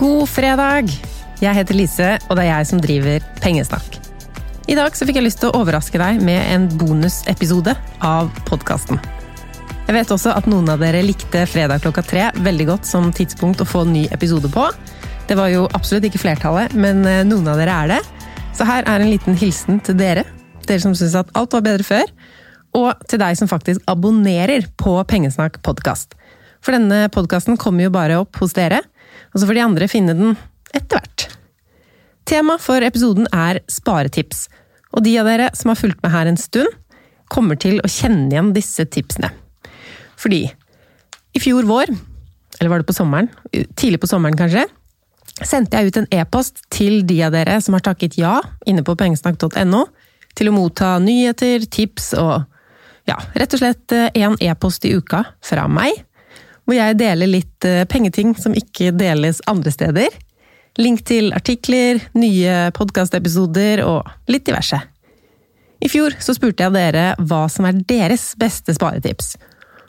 God fredag! Jeg heter Lise, og det er jeg som driver Pengesnakk. I dag så fikk jeg lyst til å overraske deg med en bonusepisode av podkasten. Jeg vet også at noen av dere likte fredag klokka tre veldig godt som tidspunkt å få en ny episode på. Det var jo absolutt ikke flertallet, men eh, noen av dere er det. Så her er en liten hilsen til dere. Dere som syns at alt var bedre før. Og til deg som faktisk abonnerer på Pengesnakk podkast. For denne podkasten kommer jo bare opp hos dere, og så får de andre finne den etter hvert. Tema for episoden er sparetips, og de av dere som har fulgt med her en stund, kommer til å kjenne igjen disse tipsene. Fordi i fjor vår, eller var det på sommeren, tidlig på sommeren kanskje, sendte jeg ut en e-post til de av dere som har takket ja inne på pengesnakk.no, til å motta nyheter, tips og ja, rett og slett én e-post i uka fra meg hvor jeg deler litt eh, pengeting som ikke deles andre steder. Link til artikler, nye podkastepisoder og litt diverse. I fjor så spurte jeg dere hva som er deres beste sparetips.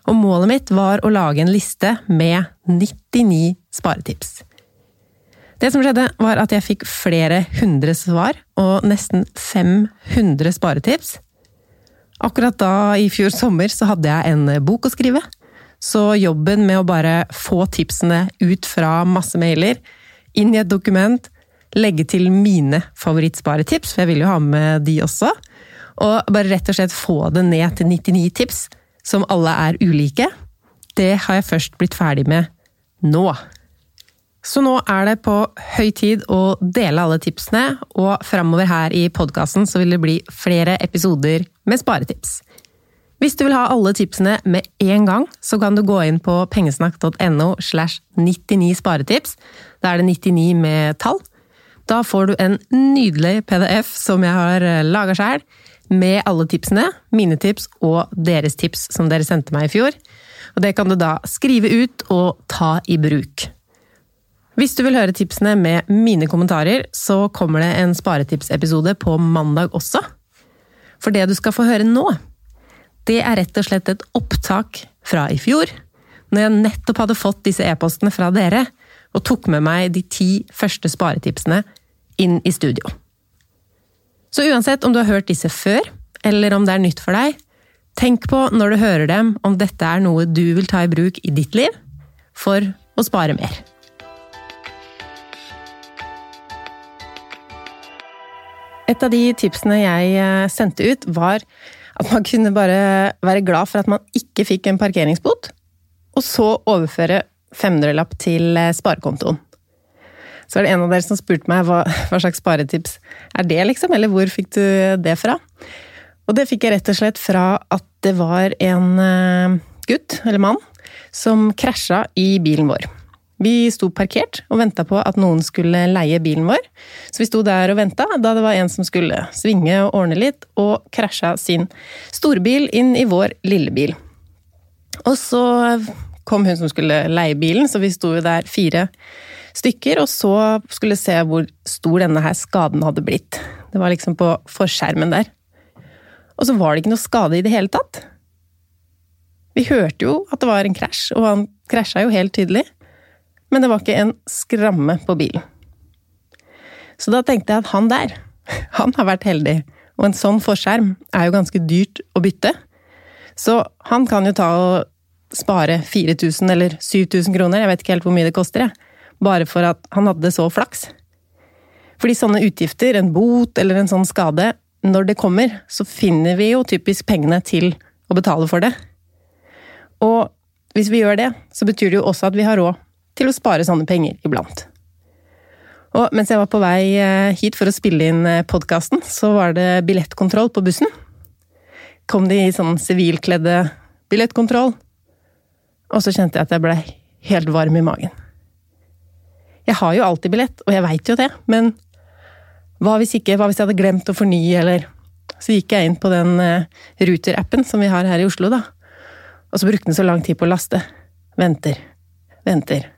Og målet mitt var å lage en liste med 99 sparetips. Det som skjedde, var at jeg fikk flere hundre svar, og nesten 500 sparetips. Akkurat da, i fjor sommer, så hadde jeg en bok å skrive. Så jobben med å bare få tipsene ut fra masse mailer, inn i et dokument, legge til mine favorittsparetips, for jeg vil jo ha med de også, og bare rett og slett få det ned til 99 tips, som alle er ulike, det har jeg først blitt ferdig med nå. Så nå er det på høy tid å dele alle tipsene, og framover her i podkasten så vil det bli flere episoder med sparetips. Hvis du vil ha alle tipsene med en gang, så kan du gå inn på pengesnakk.no slash 99 sparetips. Da er det 99 med tall. Da får du en nydelig PDF som jeg har eh, laga sjøl, med alle tipsene, mine tips og deres tips som dere sendte meg i fjor. Og det kan du da skrive ut og ta i bruk. Hvis du vil høre tipsene med mine kommentarer, så kommer det en sparetipsepisode på mandag også. For det du skal få høre nå, det er rett og slett et opptak fra i fjor, når jeg nettopp hadde fått disse e-postene fra dere, og tok med meg de ti første sparetipsene inn i studio. Så uansett om du har hørt disse før, eller om det er nytt for deg, tenk på når du hører dem om dette er noe du vil ta i bruk i ditt liv for å spare mer. Et av de tipsene jeg eh, sendte ut, var at man kunne bare være glad for at man ikke fikk en parkeringsbot, og så overføre 500-lapp til eh, sparekontoen. Så er det en av dere som spurte meg hva, hva, slags sparetips er det, liksom, eller hvor fikk du det fra? Og det fikk jeg rett og slett fra at det var en eh, gutt, eller mann, som krasja i bilen vår. Vi sto parkert og venta på at noen skulle leie bilen vår. Så vi sto der og venta da det var en som skulle svinge og ordne litt, og krasja sin storbil inn i vår lille bil. Og så kom hun som skulle leie bilen, så vi sto jo der fire stykker, og så skulle se hvor stor denne her skaden hadde blitt. Det var liksom på forskjermen der. Og så var det ikke noe skade i det hele tatt. Vi hørte jo at det var en krasj, og han krasja jo helt tydelig men det var ikke en skramme på bilen. Så da tenkte jeg at han der, han har vært heldig, og en sånn forskjerm er jo ganske dyrt å bytte. Så han kan jo ta og spare 4000 eller 7000 kroner, jeg vet ikke helt hvor mye det koster, jeg, bare for at han hadde så flaks. Fordi sånne utgifter, en bot eller en sånn skade, når det kommer, så finner vi jo typisk pengene til å betale for det. Og hvis vi gjør det, så betyr det jo også at vi har råd til å spare sånne penger iblant. Og mens jeg var på vei eh, hit for å spille inn eh, podkasten, så var det billettkontroll på bussen. Kom de i sånn sivilkledde billettkontroll, og så kjente jeg at jeg ble helt varm i magen. Jeg har jo alltid billett, og jeg veit jo det, men hva hvis ikke, hva hvis jeg hadde glemt å fornye, eller Så gikk jeg inn på den eh, Ruter-appen som vi har her i Oslo, da, og så brukte den så lang tid på å laste. Venter, venter.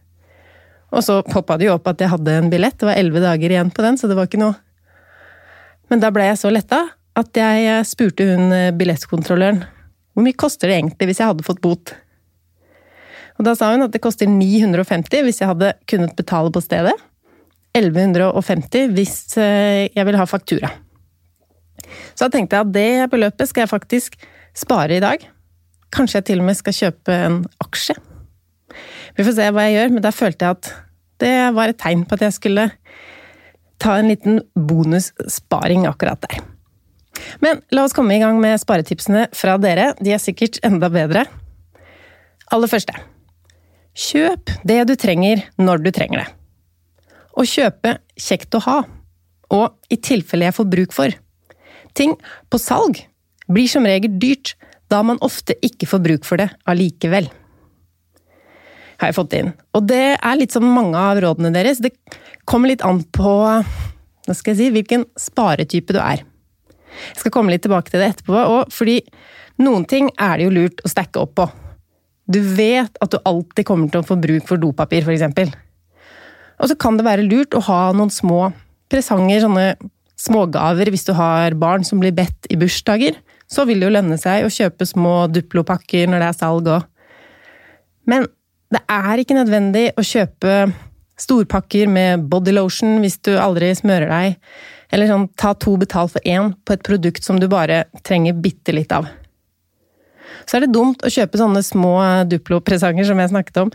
Og så poppa det jo opp at jeg hadde en billett, det var elleve dager igjen på den, så det var ikke noe Men da ble jeg så letta at jeg spurte hun eh, billettkontrolløren hvor mye koster det egentlig hvis jeg hadde fått bot? Og da sa hun at det koster 950 hvis jeg hadde kunnet betale på stedet. 1150 hvis eh, jeg vil ha faktura. Så da tenkte jeg at det beløpet skal jeg faktisk spare i dag. Kanskje jeg til og med skal kjøpe en aksje. Vi får se hva jeg gjør, men da følte jeg at det var et tegn på at jeg skulle ta en liten bonussparing akkurat der. Men la oss komme i gang med sparetipsene fra dere. De er sikkert enda bedre. Aller første Kjøp det du trenger når du trenger det. Å kjøpe kjekt å ha, og i tilfelle jeg får bruk for. Ting på salg blir som regel dyrt, da man ofte ikke får bruk for det allikevel. Har jeg fått inn. Og det er litt som mange av rådene deres. Det kommer litt an på hva skal jeg si, hvilken sparetype du er. Jeg skal komme litt tilbake til det etterpå, og fordi noen ting er det jo lurt å stacke opp på. Du vet at du alltid kommer til å få bruk for dopapir, f.eks. Og så kan det være lurt å ha noen små presanger, sånne smågaver hvis du har barn som blir bedt i bursdager. Så vil det jo lønne seg å kjøpe små Duplo-pakker når det er salg òg. Men det er ikke nødvendig å kjøpe storpakker med bodylotion hvis du aldri smører deg, eller sånn ta to betalt for én på et produkt som du bare trenger bitte litt av så er det dumt å kjøpe sånne små Duplo-presanger som jeg snakket om,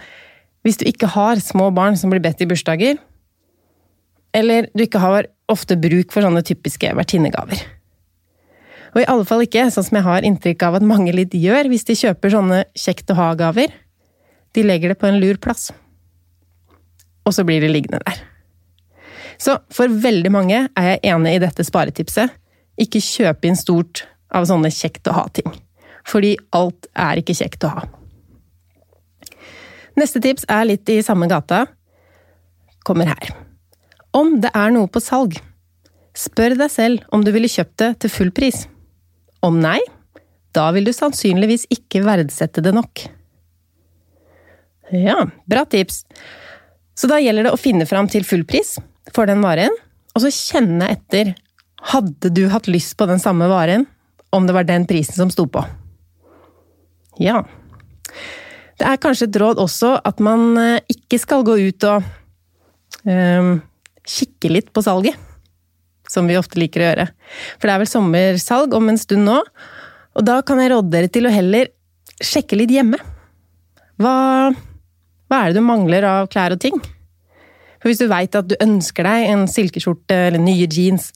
hvis du ikke har små barn som blir bedt i bursdager, eller du ikke har ofte bruk for sånne typiske vertinnegaver. Og i alle fall ikke sånn som jeg har inntrykk av at mange litt gjør hvis de kjøper sånne kjekt å ha-gaver. De legger det på en lur plass. Og så blir det liggende der. Så for veldig mange er jeg enig i dette sparetipset. Ikke kjøp inn stort av sånne kjekt å ha-ting fordi alt er ikke kjekt å ha. Neste tips er litt i samme gata. Kommer her. Om det er noe på salg, spør deg selv om du ville kjøpt det til full pris. Om nei, da vil du sannsynligvis ikke verdsette det nok. Ja, bra tips. Så da gjelder det å finne fram til full pris for den varen, og så kjenne etter hadde du hatt lyst på den samme varen om det var den prisen som sto på. Ja. Det er kanskje et råd også at man eh, ikke skal gå ut og um, kikke litt på salget. Som vi ofte liker å gjøre. For det er vel sommersalg om en stund nå. Og da kan jeg råde dere til å heller sjekke litt hjemme. Hva, hva er det du mangler av klær og ting? For hvis du veit at du ønsker deg en silkeskjorte eller nye jeans,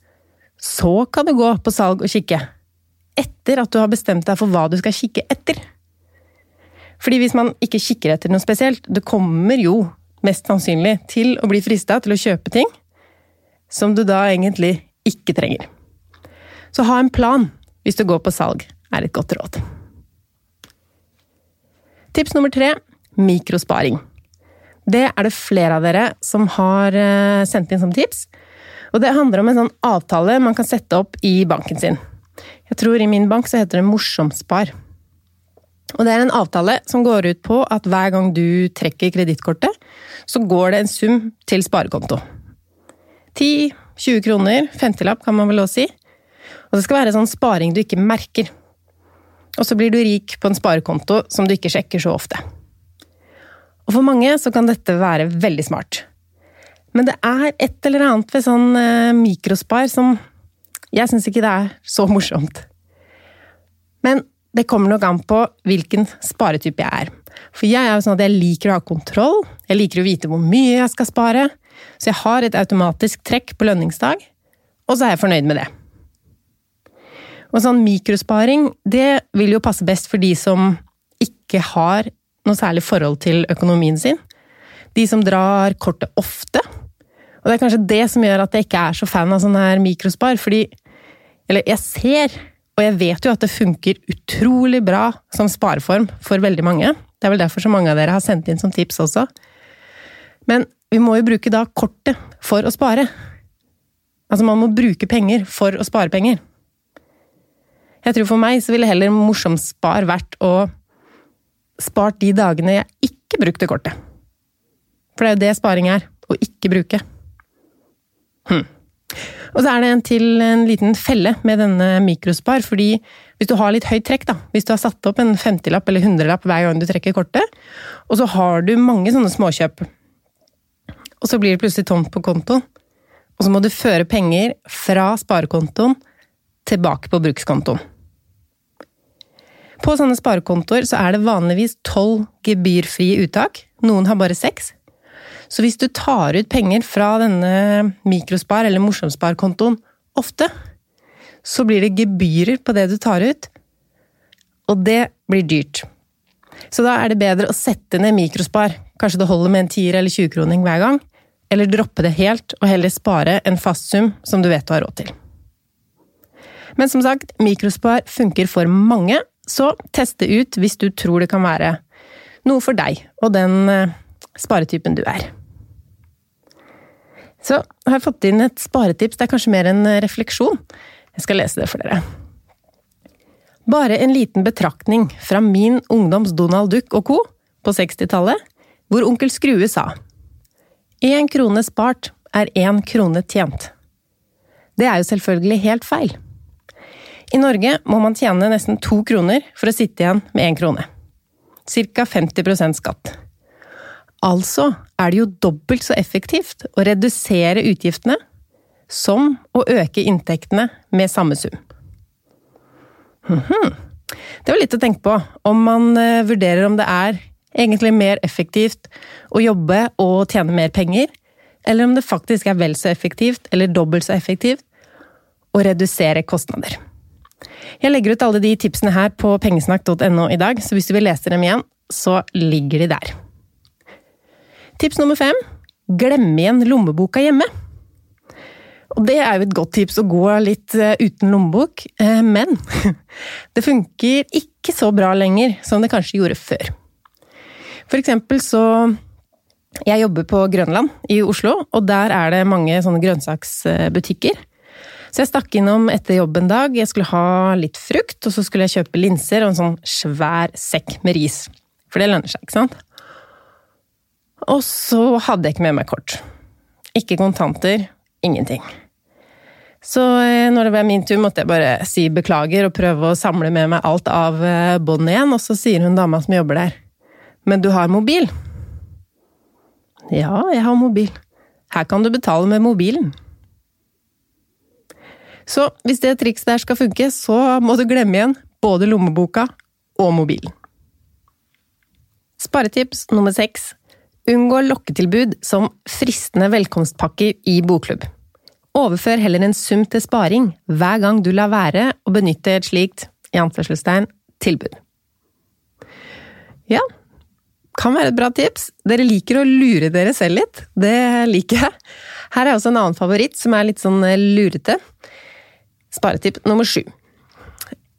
så kan du gå på salg og kikke. Etter at du har bestemt deg for hva du skal kikke etter. Fordi hvis man ikke kikker etter noe spesielt, det kommer jo mest sannsynlig til å bli frista til å kjøpe ting som du da egentlig ikke trenger. Så ha en plan hvis du går på salg, er et godt råd. Tips nummer tre mikrosparing. Det er det flere av dere som har eh, sendt inn som tips. Og det handler om en sånn avtale man kan sette opp i banken sin. Jeg tror i min bank så heter det Morsomspar. Og det er en avtale som går ut på at hver gang du trekker kredittkortet, så går det en sum til sparekonto. 10-20 kroner, 50-lapp kan man vel også si. Og det skal være sånn sparing du ikke merker. Og så blir du rik på en sparekonto som du ikke sjekker så ofte. Og for mange så kan dette være veldig smart. Men det er et eller annet ved sånn eh, mikrospar som jeg syns ikke det er så morsomt. Men det kommer nok an på hvilken sparetype jeg er. For jeg er jo sånn at jeg liker å ha kontroll, jeg liker å vite hvor mye jeg skal spare, så jeg har et automatisk trekk på lønningsdag, og så er jeg fornøyd med det. Og sånn mikrosparing, det vil jo passe best for de som ikke har noe særlig forhold til økonomien sin. De som drar kortet ofte. Og det er kanskje det som gjør at jeg ikke er så fan av sånn her mikrospar, fordi Eller jeg ser og jeg vet jo at det funker utrolig bra som spareform for veldig mange. Det er vel derfor så mange av dere har sendt inn som tips også. Men vi må jo bruke da kortet for å spare. Altså, man må bruke penger for å spare penger. Jeg tror for meg så ville heller morsomspar vært å spart de dagene jeg ikke brukte kortet. For det er jo det sparing er. Å ikke bruke. Hm. Og så er det en til en liten felle med denne mikrospar, fordi hvis du har litt høyt trekk, da, hvis du har satt opp en 50-lapp eller 100-lapp hver gang du trekker kortet, og så har du mange sånne småkjøp, og så blir det plutselig tomt på kontoen, og så må du føre penger fra sparekontoen tilbake på brukskontoen. På sånne sparekontoer så er det vanligvis tolv gebyrfrie uttak, noen har bare seks. Så hvis du tar ut penger fra denne mikrospar- eller morsomsparkontoen ofte, så blir det gebyrer på det du tar ut, og det blir dyrt. Så da er det bedre å sette ned mikrospar, kanskje det holder med en tier eller 20-kroning hver gang, eller droppe det helt og heller spare en fast sum som du vet du har råd til. Men som sagt, mikrospar funker for mange, så test det ut hvis du tror det kan være noe for deg og den eh, sparetypen du er. Så har jeg fått inn et sparetips, det er kanskje mer en refleksjon. Jeg skal lese det for dere. Bare en liten betraktning fra min ungdoms Donald Duck og co. på 60-tallet, hvor onkel Skrue sa Én krone spart er én krone tjent. Det er jo selvfølgelig helt feil. I Norge må man tjene nesten to kroner for å sitte igjen med én krone. Cirka 50% skatt. Altså er det jo dobbelt så effektivt å redusere utgiftene som å øke inntektene med samme sum. Mhm. Det var litt å tenke på, om man eh, vurderer om det er egentlig mer effektivt å jobbe og tjene mer penger, eller om det faktisk er vel så effektivt, eller dobbelt så effektivt, å redusere kostnader. Jeg legger ut alle de tipsene her på pengesnakk.no i dag, så hvis du vil lese dem igjen, så ligger de der. Tips nummer fem glem igjen lommeboka hjemme. Og det er jo et godt tips å gå litt eh, uten lommebok, eh, men det funker ikke så bra lenger som det kanskje gjorde før. For eksempel så Jeg jobber på Grønland i Oslo, og der er det mange sånne grønnsaksbutikker. Så jeg stakk innom etter jobb en dag. Jeg skulle ha litt frukt, og så skulle jeg kjøpe linser og en sånn svær sekk med ris. For det lønner seg, ikke sant? Og så hadde jeg ikke med meg kort. Ikke kontanter, ingenting. Så eh, når det ble min tur, måtte jeg bare si beklager og prøve å samle med meg alt av båndet bånd igjen, og så sier hun dama som jobber der, men du har mobil? Ja, jeg har mobil. Her kan du betale med mobilen. Så hvis det trikset der skal funke, så må du glemme igjen både lommeboka og mobilen. Sparetips nummer seks Unngå lokketilbud som fristende velkomstpakker i bokklubb. Overfør heller en sum til sparing hver gang du lar være å benytte et slikt i anførselstegn, tilbud. Ja, kan være et bra tips. Dere liker å lure dere selv litt. Det liker jeg. Her er også en annen favoritt som er litt sånn lurete. Sparetipp nummer sju.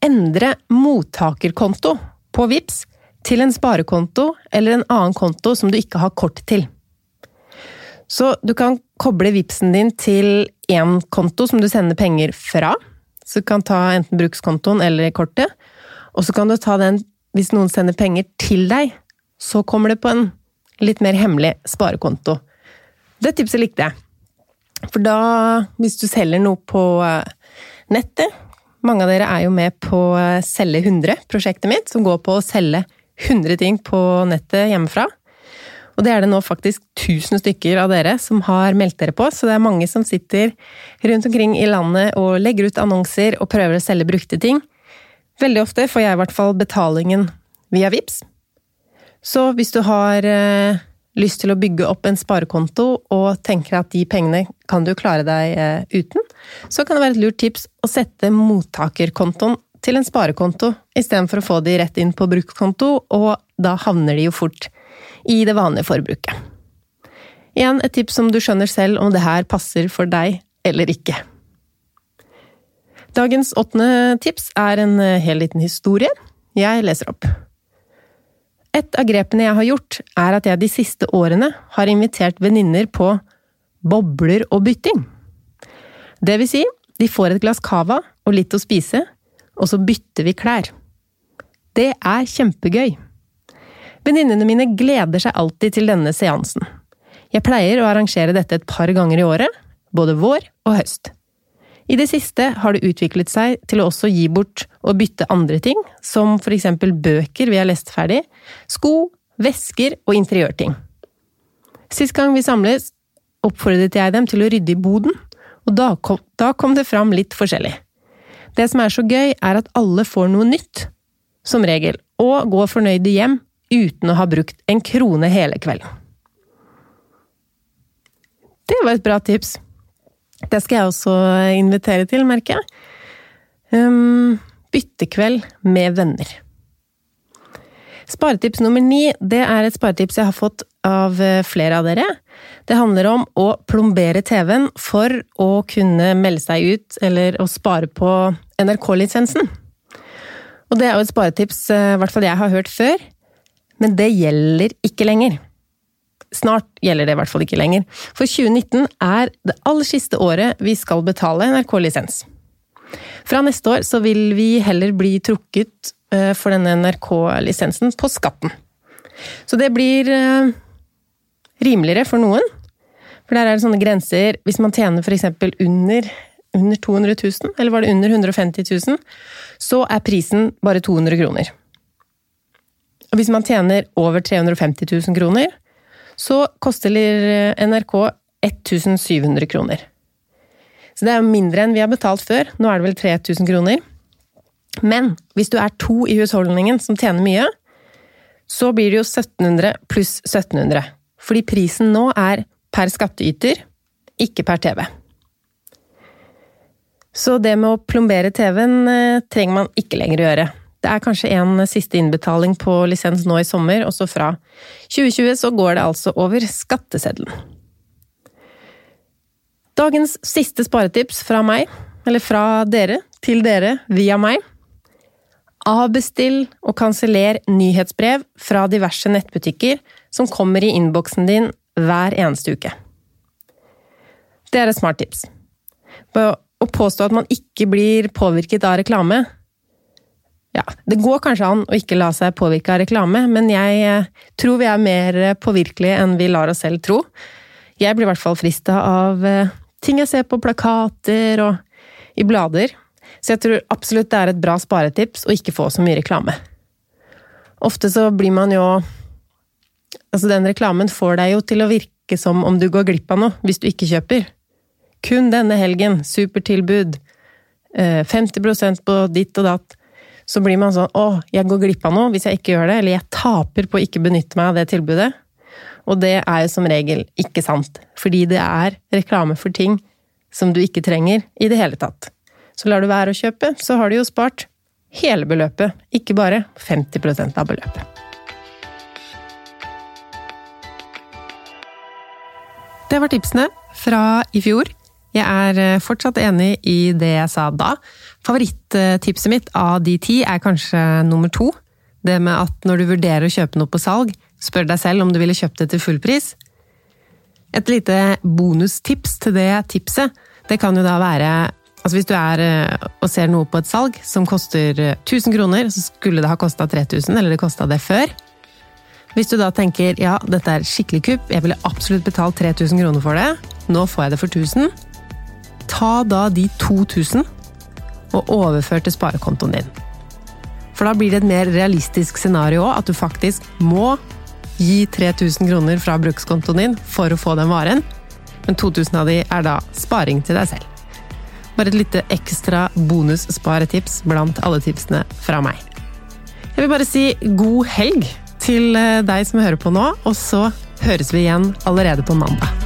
Endre mottakerkonto på VIPS til en sparekonto eller en annen konto som du ikke har kort til. Så du kan koble VIPsen din til én konto som du sender penger fra. Så du kan ta enten brukskontoen eller kortet. Og så kan du ta den hvis noen sender penger til deg, så kommer det på en litt mer hemmelig sparekonto. Det tipset likte jeg. For da, hvis du selger noe på eh, nettet Mange av dere er jo med på eh, Selge 100-prosjektet mitt, som går på å selge 100 ting på nettet hjemmefra. Og det er det nå faktisk 1000 stykker av dere som har meldt dere på, så det er mange som sitter rundt omkring i landet og legger ut annonser og prøver å selge brukte ting. Veldig ofte får jeg i hvert fall betalingen via VIPS. Så hvis du har eh, lyst til å bygge opp en sparekonto og tenker at de pengene kan du klare deg eh, uten, så kan det være et lurt tips å sette mottakerkontoen til en sparekonto, istedenfor å få de rett inn på brukskonto, og da havner de jo fort i det vanlige forbruket. Igjen et tips som du skjønner selv om det her passer for deg eller ikke. Dagens åttende tips er en eh, hel liten historie. Jeg leser opp. Et av grepene jeg har gjort, er at jeg de siste årene har invitert venninner på bobler og bytting. Det vil si, de får et glass cava og litt å spise, og så bytter vi klær. Det er kjempegøy! Venninnene mine gleder seg alltid til denne seansen. Jeg pleier å arrangere dette et par ganger i året, både vår og høst. I det siste har det utviklet seg til å også gi bort og bytte andre ting, som for eksempel bøker vi har lest ferdig, sko, vesker og interiørting. Sist gang vi samles, oppfordret jeg dem til å rydde i boden, og da kom, da kom det fram litt forskjellig. Det som er så gøy, er at alle får noe nytt, som regel, og går fornøyde hjem uten å ha brukt en krone hele kvelden. Det var et bra tips. Det skal jeg også invitere til, merker jeg. Um, byttekveld med venner. Sparetips nummer ni, det er et sparetips jeg har fått av eh, flere av dere. Det handler om å plombere TV-en for å kunne melde seg ut, eller å spare på NRK-lisensen. Og det er jo et sparetips eh, i hvert fall jeg har hørt før, men det gjelder ikke lenger. Snart gjelder det i hvert fall ikke lenger, for 2019 er det aller siste året vi skal betale NRK-lisens. Fra neste år så vil vi heller bli trukket eh, for denne NRK-lisensen på skatten. Så det blir eh, rimeligere for noen, for der er det sånne grenser Hvis man tjener f.eks. under, under 200 000, eller var det under 150 000, så er prisen bare 200 kroner. Og hvis man tjener over 350 000 kroner, så koster NRK 1700 kroner. Så det er mindre enn vi har betalt før. Nå er det vel 3000 kroner. Men hvis du er to i husholdningen som tjener mye, så blir det jo 1700 pluss 1700. Fordi prisen nå er per skattyter, ikke per TV. Så det med å plombere TV-en eh, trenger man ikke lenger å gjøre. Det er kanskje en siste innbetaling på lisens nå i sommer, og så fra 2020 så går det altså over skatteseddelen. Dagens siste sparetips fra meg, eller fra dere til dere via meg. Avbestill og kanseller nyhetsbrev fra diverse nettbutikker som kommer i innboksen din hver eneste uke. Det er et smart tips. Å påstå at man ikke blir påvirket av reklame, ja, det går kanskje an å ikke la seg påvirke av reklame, men jeg eh, tror vi er mer påvirkelige enn vi lar oss selv tro. Jeg blir i hvert fall frista av eh, ting jeg ser på plakater og i blader, så jeg tror absolutt det er et bra sparetips å ikke få så mye reklame. Ofte så blir man jo Altså, den reklamen får deg jo til å virke som om du går glipp av noe hvis du ikke kjøper. Kun denne helgen, supertilbud, 50 eh, på ditt og datt så blir man sånn å, jeg går glipp av noe hvis jeg ikke gjør det, eller jeg taper på å ikke benytte meg av det tilbudet. Og det er jo som regel ikke sant, fordi det er reklame for ting som du ikke trenger i det hele tatt. Så lar du være å kjøpe, så har du jo spart hele beløpet, ikke bare 50% av beløpet. Det var tipsene fra i fjor. Jeg er eh, fortsatt enig i det jeg sa da. Favorittipset mitt av de ti er kanskje nummer to. Det med at når du vurderer å kjøpe noe på salg, spør deg selv om du ville kjøpt det til full pris. Et lite bonustips til det tipset, det kan jo da være Altså hvis du er eh, og ser noe på et salg som koster 1000 eh, kroner, så skulle det ha kosta 3000, eller det kosta det før. Hvis du da tenker ja, dette er skikkelig kupp, jeg ville absolutt betalt 3000 kroner for det, nå får jeg det for 1000, ta da de 2000 og overfør til sparekontoen din. For da blir det et mer realistisk scenario at du faktisk må gi 3000 kroner fra brukskontoen din for å få den varen, men 2000 av de er da sparing til deg selv. Bare et lite ekstra bonussparetips blant alle tipsene fra meg. Jeg vil bare si god helg til eh, deg som hører på nå, og så høres vi igjen allerede på mandag.